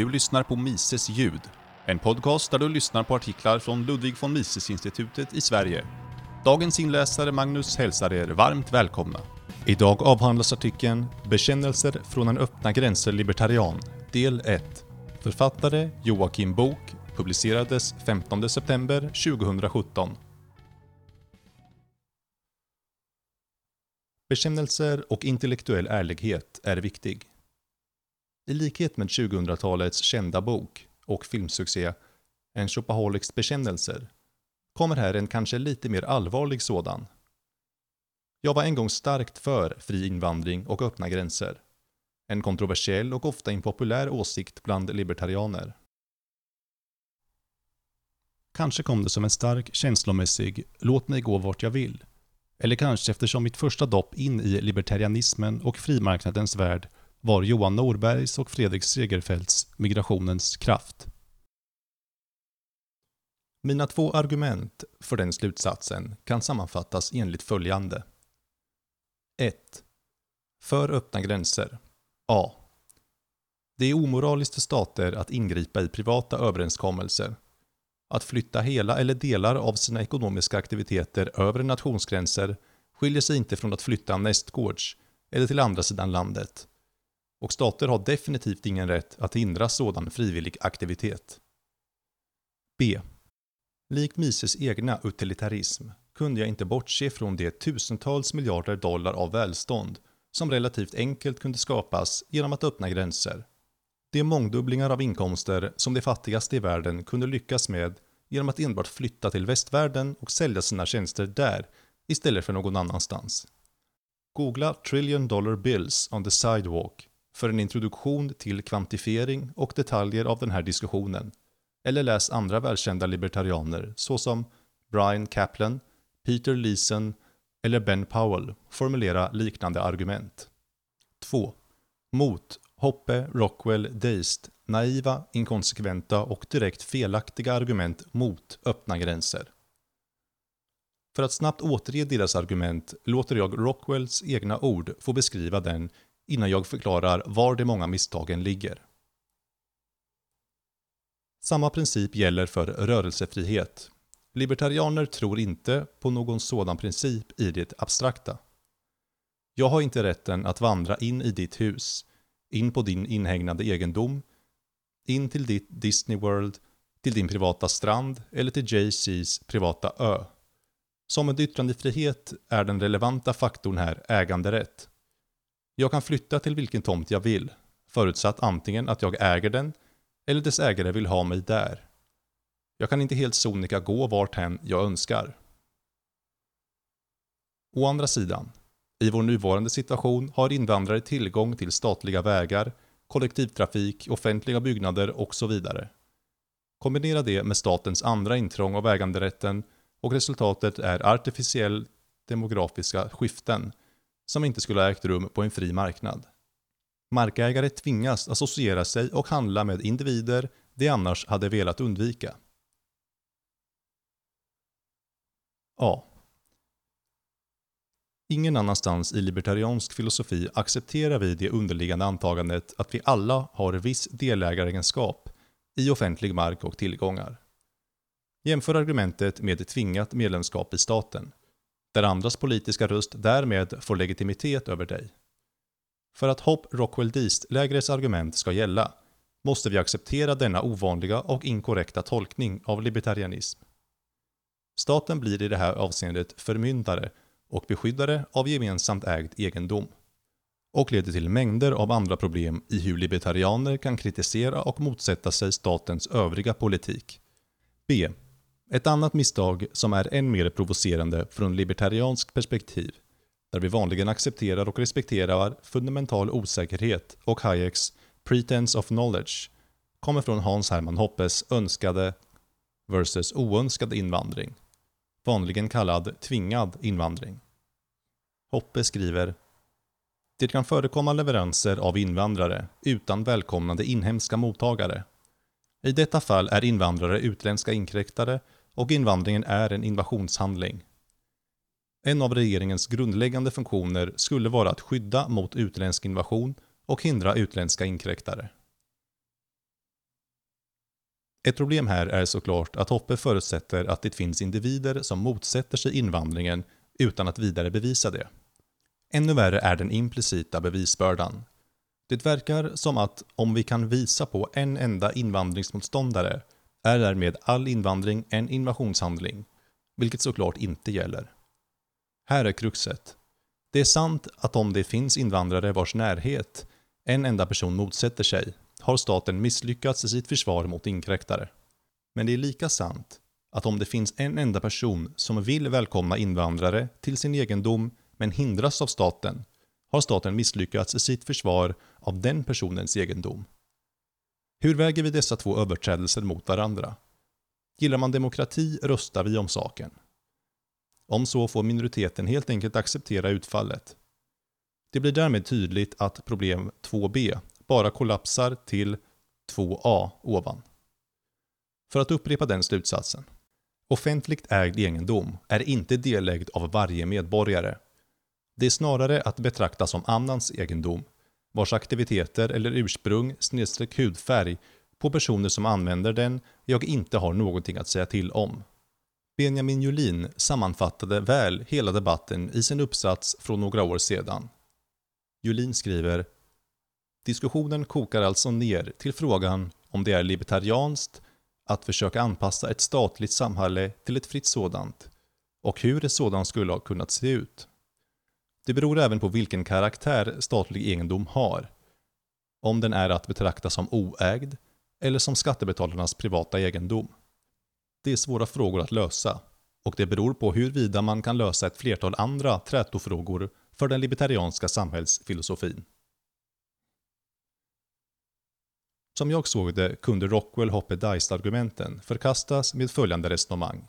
Du lyssnar på Mises ljud. En podcast där du lyssnar på artiklar från Ludwig von Mises-institutet i Sverige. Dagens inläsare Magnus hälsar er varmt välkomna. Idag avhandlas artikeln “Bekännelser från en öppna gränser libertarian” del 1. Författare Joakim Bok publicerades 15 september 2017. Bekännelser och intellektuell ärlighet är viktig. I likhet med 2000-talets kända bok och filmsuccé En shopaholics bekännelser kommer här en kanske lite mer allvarlig sådan. Jag var en gång starkt för fri invandring och öppna gränser. En kontroversiell och ofta impopulär åsikt bland libertarianer. Kanske kom det som en stark känslomässig “låt mig gå vart jag vill” eller kanske eftersom mitt första dopp in i libertarianismen och frimarknadens värld var Johan Norbergs och Fredrik Segerfeldts Migrationens kraft. Mina två argument för den slutsatsen kan sammanfattas enligt följande. 1. För öppna gränser. A. Det är omoraliskt för stater att ingripa i privata överenskommelser. Att flytta hela eller delar av sina ekonomiska aktiviteter över nationsgränser skiljer sig inte från att flytta nästgårds eller till andra sidan landet och stater har definitivt ingen rätt att hindra sådan frivillig aktivitet. B. Likt Mises egna utilitarism kunde jag inte bortse från de tusentals miljarder dollar av välstånd som relativt enkelt kunde skapas genom att öppna gränser. De mångdubblingar av inkomster som de fattigaste i världen kunde lyckas med genom att enbart flytta till västvärlden och sälja sina tjänster där istället för någon annanstans. Googla “Trillion Dollar Bills on the Sidewalk” för en introduktion till kvantifiering och detaljer av den här diskussionen. Eller läs andra välkända libertarianer såsom Brian Kaplan, Peter Leeson eller Ben Powell formulera liknande argument. 2. Mot Hoppe, Rockwell, Deist naiva, inkonsekventa och direkt felaktiga argument mot öppna gränser. För att snabbt återge deras argument låter jag Rockwells egna ord få beskriva den innan jag förklarar var de många misstagen ligger. Samma princip gäller för rörelsefrihet. Libertarianer tror inte på någon sådan princip i det abstrakta. Jag har inte rätten att vandra in i ditt hus, in på din inhägnade egendom, in till ditt Disney World, till din privata strand eller till JC's privata ö. Som med yttrandefrihet är den relevanta faktorn här äganderätt. Jag kan flytta till vilken tomt jag vill, förutsatt antingen att jag äger den eller dess ägare vill ha mig där. Jag kan inte helt sonika gå vart hen jag önskar. Å andra sidan, i vår nuvarande situation har invandrare tillgång till statliga vägar, kollektivtrafik, offentliga byggnader och så vidare. Kombinera det med statens andra intrång av äganderätten och resultatet är artificiell demografiska skiften som inte skulle ha ägt rum på en fri marknad. Markägare tvingas associera sig och handla med individer de annars hade velat undvika. A. Ingen annanstans i libertariansk filosofi accepterar vi det underliggande antagandet att vi alla har viss delägaregenskap i offentlig mark och tillgångar. Jämför argumentet med tvingat medlemskap i staten där andras politiska röst därmed får legitimitet över dig. För att Hopp Rockwell Deast-lägrets argument ska gälla måste vi acceptera denna ovanliga och inkorrekta tolkning av libertarianism. Staten blir i det här avseendet förmyndare och beskyddare av gemensamt ägd egendom och leder till mängder av andra problem i hur libertarianer kan kritisera och motsätta sig statens övriga politik. B. Ett annat misstag som är än mer provocerande från libertariansk perspektiv, där vi vanligen accepterar och respekterar fundamental osäkerhet och Hayeks “pretense of knowledge” kommer från Hans Hermann Hoppes önskade versus oönskad invandring, vanligen kallad tvingad invandring. Hoppe skriver det kan förekomma leveranser av invandrare utan välkomnande inhemska mottagare. I detta fall är invandrare utländska inkräktare och invandringen är en invasionshandling. En av regeringens grundläggande funktioner skulle vara att skydda mot utländsk invasion och hindra utländska inkräktare. Ett problem här är såklart att Hoppe förutsätter att det finns individer som motsätter sig invandringen utan att vidare bevisa det. Ännu värre är den implicita bevisbördan. Det verkar som att om vi kan visa på en enda invandringsmotståndare är därmed all invandring en invasionshandling, vilket såklart inte gäller. Här är kruxet. Det är sant att om det finns invandrare vars närhet en enda person motsätter sig, har staten misslyckats i sitt försvar mot inkräktare. Men det är lika sant att om det finns en enda person som vill välkomna invandrare till sin egendom men hindras av staten, har staten misslyckats i sitt försvar av den personens egendom. Hur väger vi dessa två överträdelser mot varandra? Gillar man demokrati röstar vi om saken. Om så får minoriteten helt enkelt acceptera utfallet. Det blir därmed tydligt att problem 2b bara kollapsar till 2a ovan. För att upprepa den slutsatsen. Offentligt ägd egendom är inte delägd av varje medborgare. Det är snarare att betrakta som annans egendom, vars aktiviteter eller ursprung snedstreck hudfärg på personer som använder den jag inte har någonting att säga till om. Benjamin Julin sammanfattade väl hela debatten i sin uppsats från några år sedan. Julin skriver Diskussionen kokar alltså ner till frågan om det är libertarianskt att försöka anpassa ett statligt samhälle till ett fritt sådant och hur ett sådant skulle ha kunnat se ut. Det beror även på vilken karaktär statlig egendom har. Om den är att betrakta som oägd eller som skattebetalarnas privata egendom. Det är svåra frågor att lösa och det beror på huruvida man kan lösa ett flertal andra trätofrågor för den libertarianska samhällsfilosofin. Som jag såg det kunde Rockwell-Hoppe-Dice-argumenten förkastas med följande resonemang.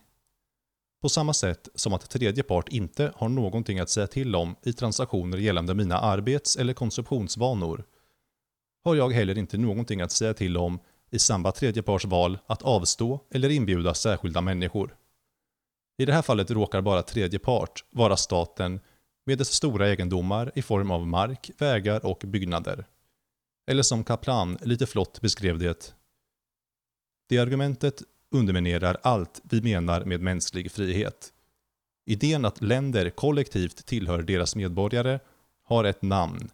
På samma sätt som att tredje part inte har någonting att säga till om i transaktioner gällande mina arbets eller konsumtionsvanor har jag heller inte någonting att säga till om i samma tredje parts val att avstå eller inbjuda särskilda människor. I det här fallet råkar bara tredje part vara staten med dess stora egendomar i form av mark, vägar och byggnader. Eller som Kaplan lite flott beskrev det. Det argumentet underminerar allt vi menar med mänsklig frihet. Idén att länder kollektivt tillhör deras medborgare har ett namn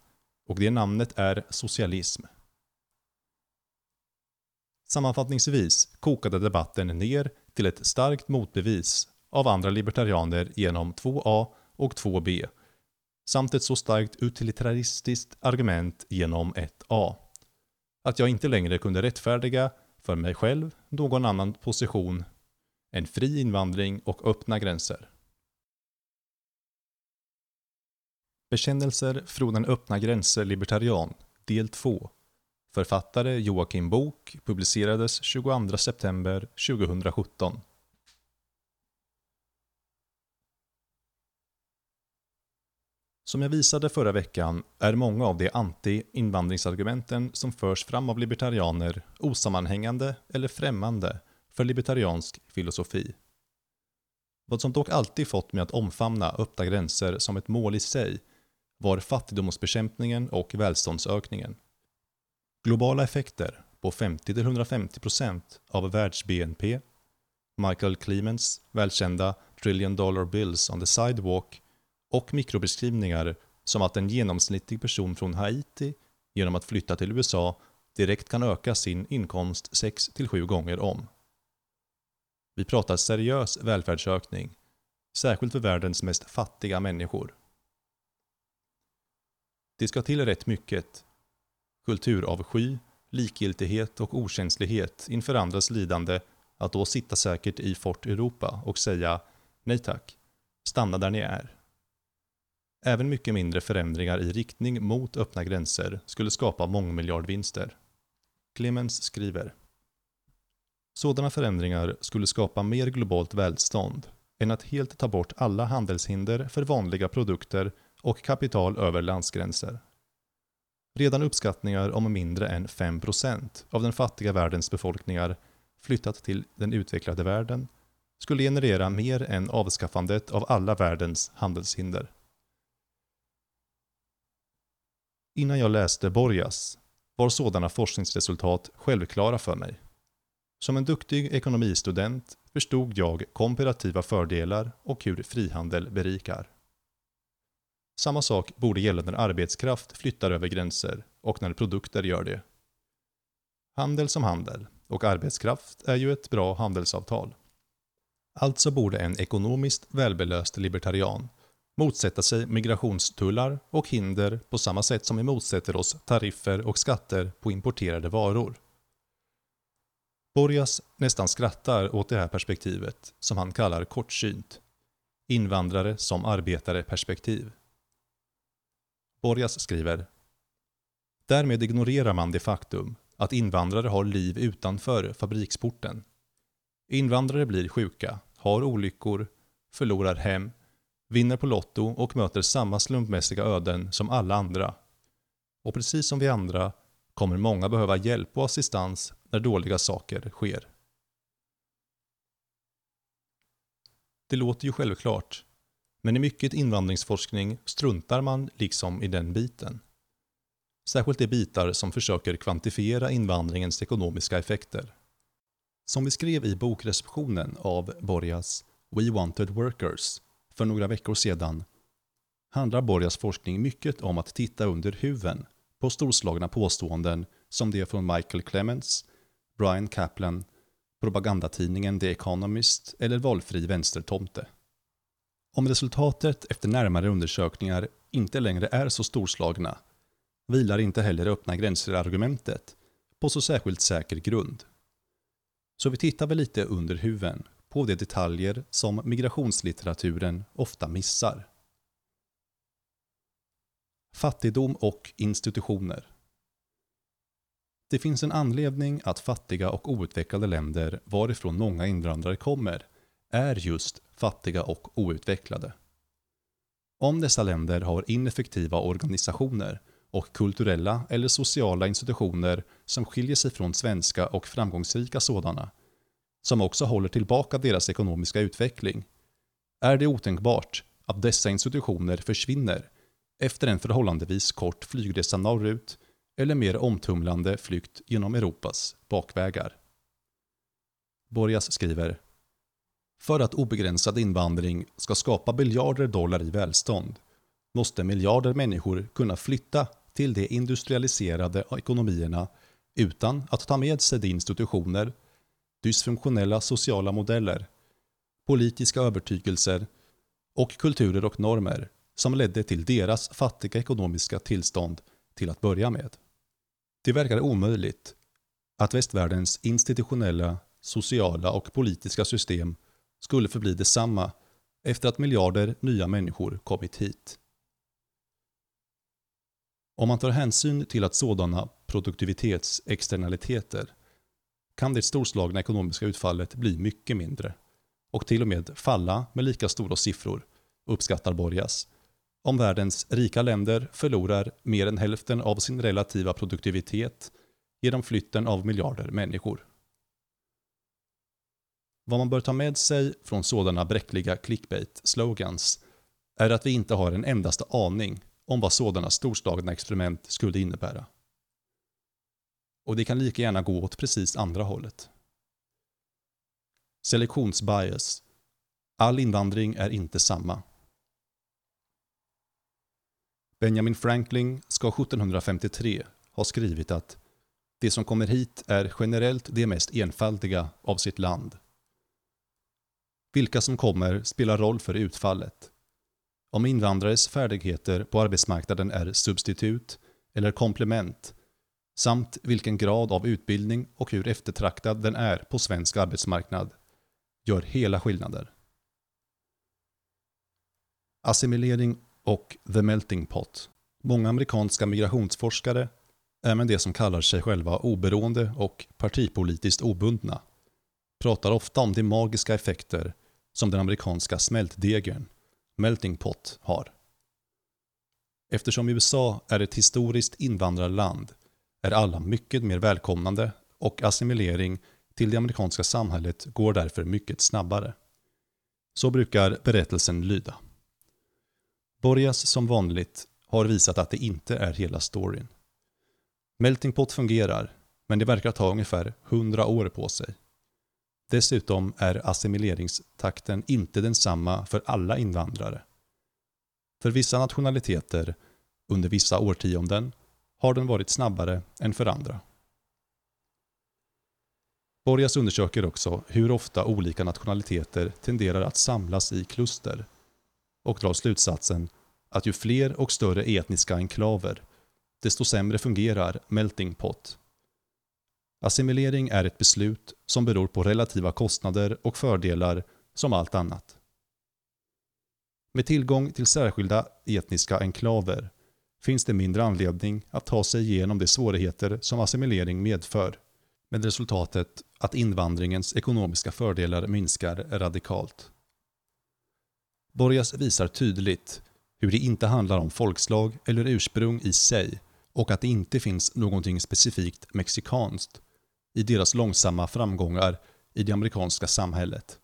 och det namnet är socialism. Sammanfattningsvis kokade debatten ner till ett starkt motbevis av andra libertarianer genom 2a och 2b samt ett så starkt utilitaristiskt argument genom 1a. Att jag inte längre kunde rättfärdiga för mig själv någon annan position En fri invandring och öppna gränser. Bekännelser från en öppna gränser libertarian, del 2. Författare Joakim Bok publicerades 22 september 2017. Som jag visade förra veckan är många av de anti-invandringsargumenten som förs fram av libertarianer osammanhängande eller främmande för libertariansk filosofi. Vad som dock alltid fått mig att omfamna öppna gränser som ett mål i sig var fattigdomsbekämpningen och välståndsökningen. Globala effekter på 50-150% av världs-BNP, Michael Clemens välkända Trillion Dollar Bills on the Sidewalk och mikrobeskrivningar som att en genomsnittlig person från Haiti genom att flytta till USA direkt kan öka sin inkomst 6-7 gånger om. Vi pratar seriös välfärdsökning, särskilt för världens mest fattiga människor. Det ska till rätt mycket. Kulturavsky, likgiltighet och okänslighet inför andras lidande att då sitta säkert i Fort Europa och säga nej tack, stanna där ni är. Även mycket mindre förändringar i riktning mot öppna gränser skulle skapa mångmiljardvinster. Clemens skriver Sådana förändringar skulle skapa mer globalt välstånd än att helt ta bort alla handelshinder för vanliga produkter och kapital över landsgränser. Redan uppskattningar om mindre än 5% av den fattiga världens befolkningar flyttat till den utvecklade världen skulle generera mer än avskaffandet av alla världens handelshinder. Innan jag läste Borgas var sådana forskningsresultat självklara för mig. Som en duktig ekonomistudent förstod jag komparativa fördelar och hur frihandel berikar. Samma sak borde gälla när arbetskraft flyttar över gränser och när produkter gör det. Handel som handel, och arbetskraft är ju ett bra handelsavtal. Alltså borde en ekonomiskt välbelöst libertarian motsätta sig migrationstullar och hinder på samma sätt som vi motsätter oss tariffer och skatter på importerade varor. Borgas nästan skrattar åt det här perspektivet, som han kallar kortsynt. Invandrare som arbetare-perspektiv. Borgas skriver Därmed ignorerar man det faktum att invandrare har liv utanför fabriksporten. Invandrare blir sjuka, har olyckor, förlorar hem, vinner på Lotto och möter samma slumpmässiga öden som alla andra. Och precis som vi andra kommer många behöva hjälp och assistans när dåliga saker sker. Det låter ju självklart, men i mycket invandringsforskning struntar man liksom i den biten. Särskilt de bitar som försöker kvantifiera invandringens ekonomiska effekter. Som vi skrev i bokreceptionen av Borjas We Wanted Workers för några veckor sedan handlar Borgas forskning mycket om att titta under huven på storslagna påståenden som det från Michael Clements, Brian Kaplan, propagandatidningen The Economist eller valfri vänstertomte. Om resultatet efter närmare undersökningar inte längre är så storslagna vilar inte heller öppna gränser-argumentet på så särskilt säker grund. Så vi tittar väl lite under huven på de detaljer som migrationslitteraturen ofta missar. Fattigdom och institutioner. Det finns en anledning att fattiga och outvecklade länder varifrån många invandrare kommer är just fattiga och outvecklade. Om dessa länder har ineffektiva organisationer och kulturella eller sociala institutioner som skiljer sig från svenska och framgångsrika sådana, som också håller tillbaka deras ekonomiska utveckling, är det otänkbart att dessa institutioner försvinner efter en förhållandevis kort flygresa norrut eller mer omtumlande flykt genom Europas bakvägar. Borgas skriver För att obegränsad invandring ska skapa biljarder dollar i välstånd måste miljarder människor kunna flytta till de industrialiserade ekonomierna utan att ta med sig de institutioner, dysfunktionella sociala modeller, politiska övertygelser och kulturer och normer som ledde till deras fattiga ekonomiska tillstånd till att börja med. Det verkar omöjligt att västvärldens institutionella, sociala och politiska system skulle förbli detsamma efter att miljarder nya människor kommit hit. Om man tar hänsyn till att sådana produktivitetsexternaliteter kan det storslagna ekonomiska utfallet bli mycket mindre och till och med falla med lika stora siffror, uppskattar Borgas, om världens rika länder förlorar mer än hälften av sin relativa produktivitet genom flytten av miljarder människor. Vad man bör ta med sig från sådana bräckliga clickbait-slogans är att vi inte har en endaste aning om vad sådana storslagna experiment skulle innebära. Och det kan lika gärna gå åt precis andra hållet. Selektionsbias. All invandring är inte samma. Benjamin Franklin ska 1753 ha skrivit att det som kommer hit är generellt det mest enfaldiga av sitt land. Vilka som kommer spelar roll för utfallet om invandrares färdigheter på arbetsmarknaden är substitut eller komplement samt vilken grad av utbildning och hur eftertraktad den är på svensk arbetsmarknad gör hela skillnader. Assimilering och the melting pot. Många amerikanska migrationsforskare, även de som kallar sig själva oberoende och partipolitiskt obundna, pratar ofta om de magiska effekter som den amerikanska smältdegern melting pot har. Eftersom USA är ett historiskt invandrarland är alla mycket mer välkomnande och assimilering till det amerikanska samhället går därför mycket snabbare. Så brukar berättelsen lyda. Borgas som vanligt har visat att det inte är hela storyn. Melting pot fungerar, men det verkar ta ungefär 100 år på sig Dessutom är assimileringstakten inte densamma för alla invandrare. För vissa nationaliteter, under vissa årtionden, har den varit snabbare än för andra. Borgas undersöker också hur ofta olika nationaliteter tenderar att samlas i kluster och drar slutsatsen att ju fler och större etniska enklaver, desto sämre fungerar melting pot. Assimilering är ett beslut som beror på relativa kostnader och fördelar som allt annat. Med tillgång till särskilda etniska enklaver finns det mindre anledning att ta sig igenom de svårigheter som assimilering medför, med resultatet att invandringens ekonomiska fördelar minskar radikalt. Borgas visar tydligt hur det inte handlar om folkslag eller ursprung i sig och att det inte finns någonting specifikt mexikanskt i deras långsamma framgångar i det amerikanska samhället.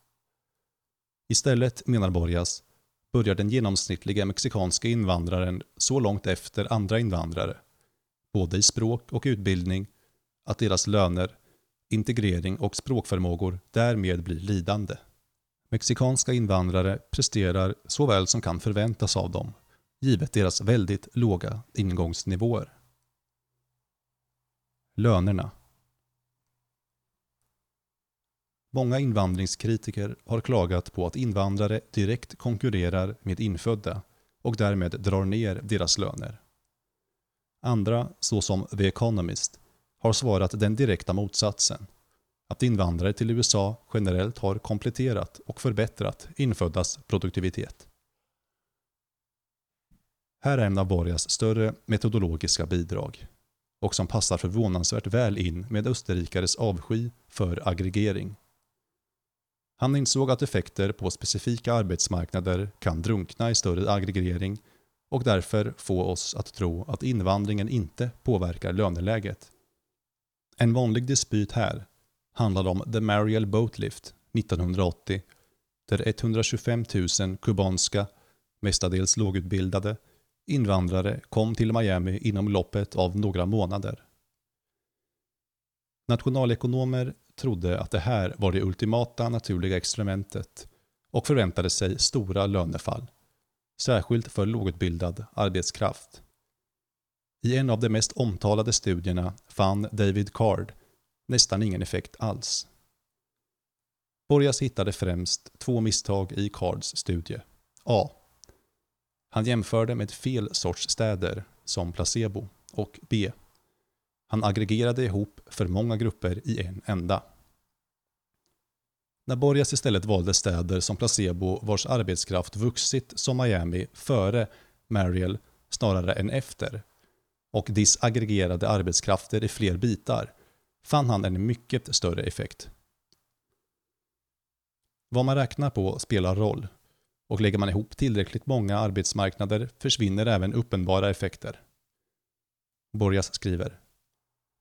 Istället, menar Borgas, börjar den genomsnittliga mexikanska invandraren så långt efter andra invandrare, både i språk och utbildning, att deras löner, integrering och språkförmågor därmed blir lidande. Mexikanska invandrare presterar så väl som kan förväntas av dem, givet deras väldigt låga ingångsnivåer. Lönerna Många invandringskritiker har klagat på att invandrare direkt konkurrerar med infödda och därmed drar ner deras löner. Andra, såsom The Economist, har svarat den direkta motsatsen. Att invandrare till USA generellt har kompletterat och förbättrat inföddas produktivitet. Här är en av Borgas större metodologiska bidrag och som passar förvånansvärt väl in med österrikares avsky för aggregering. Han insåg att effekter på specifika arbetsmarknader kan drunkna i större aggregering och därför få oss att tro att invandringen inte påverkar löneläget. En vanlig dispyt här handlade om The Mariel Boatlift 1980 där 125 000 kubanska, mestadels lågutbildade, invandrare kom till Miami inom loppet av några månader. Nationalekonomer trodde att det här var det ultimata naturliga experimentet och förväntade sig stora lönefall, särskilt för lågutbildad arbetskraft. I en av de mest omtalade studierna fann David Card nästan ingen effekt alls. Borgas hittade främst två misstag i Cards studie. A. Han jämförde med fel sorts städer, som placebo, och B. Han aggregerade ihop för många grupper i en enda. När Borgas istället valde städer som placebo vars arbetskraft vuxit som Miami före Mariel snarare än efter och disaggregerade arbetskrafter i fler bitar fann han en mycket större effekt. Vad man räknar på spelar roll och lägger man ihop tillräckligt många arbetsmarknader försvinner även uppenbara effekter. Borgas skriver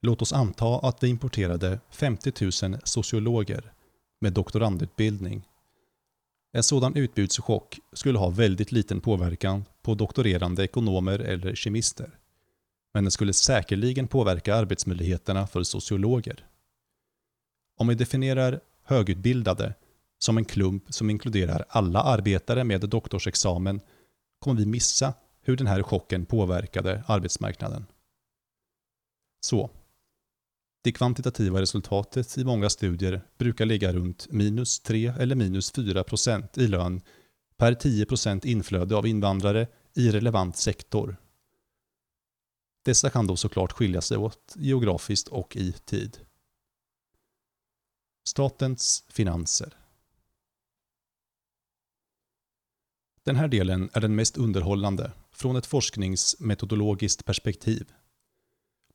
Låt oss anta att vi importerade 50 000 sociologer med doktorandutbildning. En sådan utbudschock skulle ha väldigt liten påverkan på doktorerande ekonomer eller kemister. Men den skulle säkerligen påverka arbetsmöjligheterna för sociologer. Om vi definierar högutbildade som en klump som inkluderar alla arbetare med doktorsexamen kommer vi missa hur den här chocken påverkade arbetsmarknaden. Så, det kvantitativa resultatet i många studier brukar ligga runt minus 3 eller minus 4 procent i lön per 10 procent inflöde av invandrare i relevant sektor. Dessa kan då såklart skilja sig åt geografiskt och i tid. Statens finanser Den här delen är den mest underhållande från ett forskningsmetodologiskt perspektiv.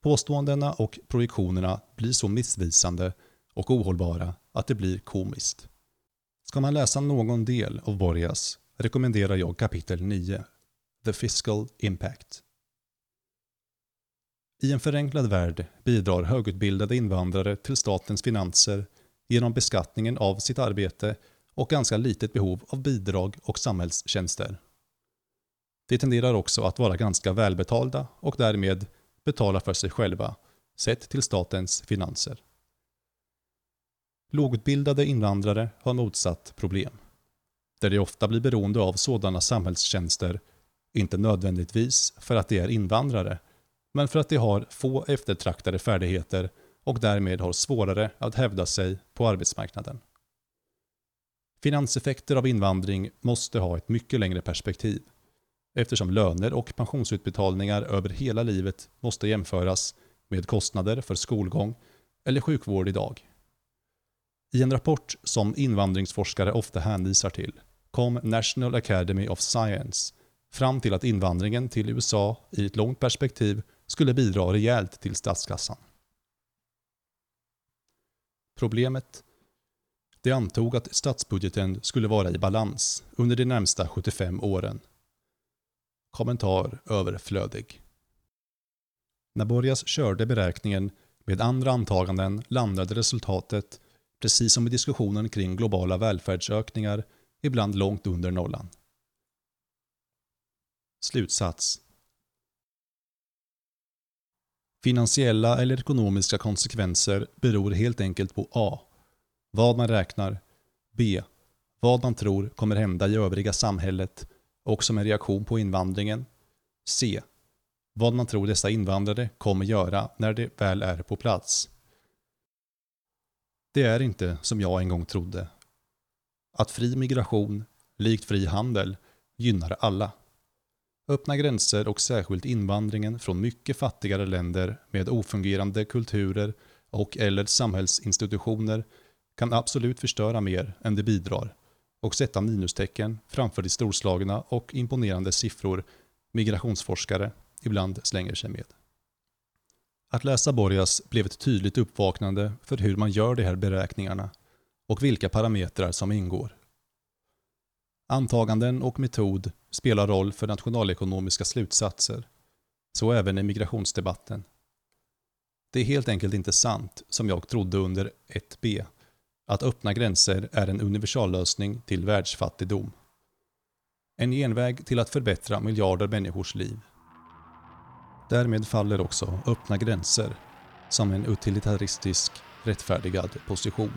Påståendena och projektionerna blir så missvisande och ohållbara att det blir komiskt. Ska man läsa någon del av Borgas rekommenderar jag kapitel 9, The Fiscal Impact. I en förenklad värld bidrar högutbildade invandrare till statens finanser genom beskattningen av sitt arbete och ganska litet behov av bidrag och samhällstjänster. De tenderar också att vara ganska välbetalda och därmed betala för sig själva, sett till statens finanser. Lågutbildade invandrare har motsatt problem. Där de ofta blir beroende av sådana samhällstjänster, inte nödvändigtvis för att de är invandrare, men för att de har få eftertraktade färdigheter och därmed har svårare att hävda sig på arbetsmarknaden. Finanseffekter av invandring måste ha ett mycket längre perspektiv eftersom löner och pensionsutbetalningar över hela livet måste jämföras med kostnader för skolgång eller sjukvård idag. I en rapport som invandringsforskare ofta hänvisar till kom National Academy of Science fram till att invandringen till USA i ett långt perspektiv skulle bidra rejält till statskassan. Problemet? De antog att statsbudgeten skulle vara i balans under de närmsta 75 åren. Kommentar överflödig. När Borgas körde beräkningen med andra antaganden landade resultatet, precis som i diskussionen kring globala välfärdsökningar, ibland långt under nollan. Slutsats Finansiella eller ekonomiska konsekvenser beror helt enkelt på A. Vad man räknar. B. Vad man tror kommer hända i övriga samhället och som en reaktion på invandringen. C. Vad man tror dessa invandrare kommer göra när de väl är på plats. Det är inte som jag en gång trodde. Att fri migration, likt fri handel, gynnar alla. Öppna gränser och särskilt invandringen från mycket fattigare länder med ofungerande kulturer och eller samhällsinstitutioner kan absolut förstöra mer än det bidrar och sätta minustecken framför de storslagna och imponerande siffror migrationsforskare ibland slänger sig med. Att läsa Borgas blev ett tydligt uppvaknande för hur man gör de här beräkningarna och vilka parametrar som ingår. Antaganden och metod spelar roll för nationalekonomiska slutsatser, så även i migrationsdebatten. Det är helt enkelt inte sant, som jag trodde under 1b, att öppna gränser är en universallösning till världsfattigdom. En genväg till att förbättra miljarder människors liv. Därmed faller också öppna gränser som en utilitaristisk rättfärdigad position.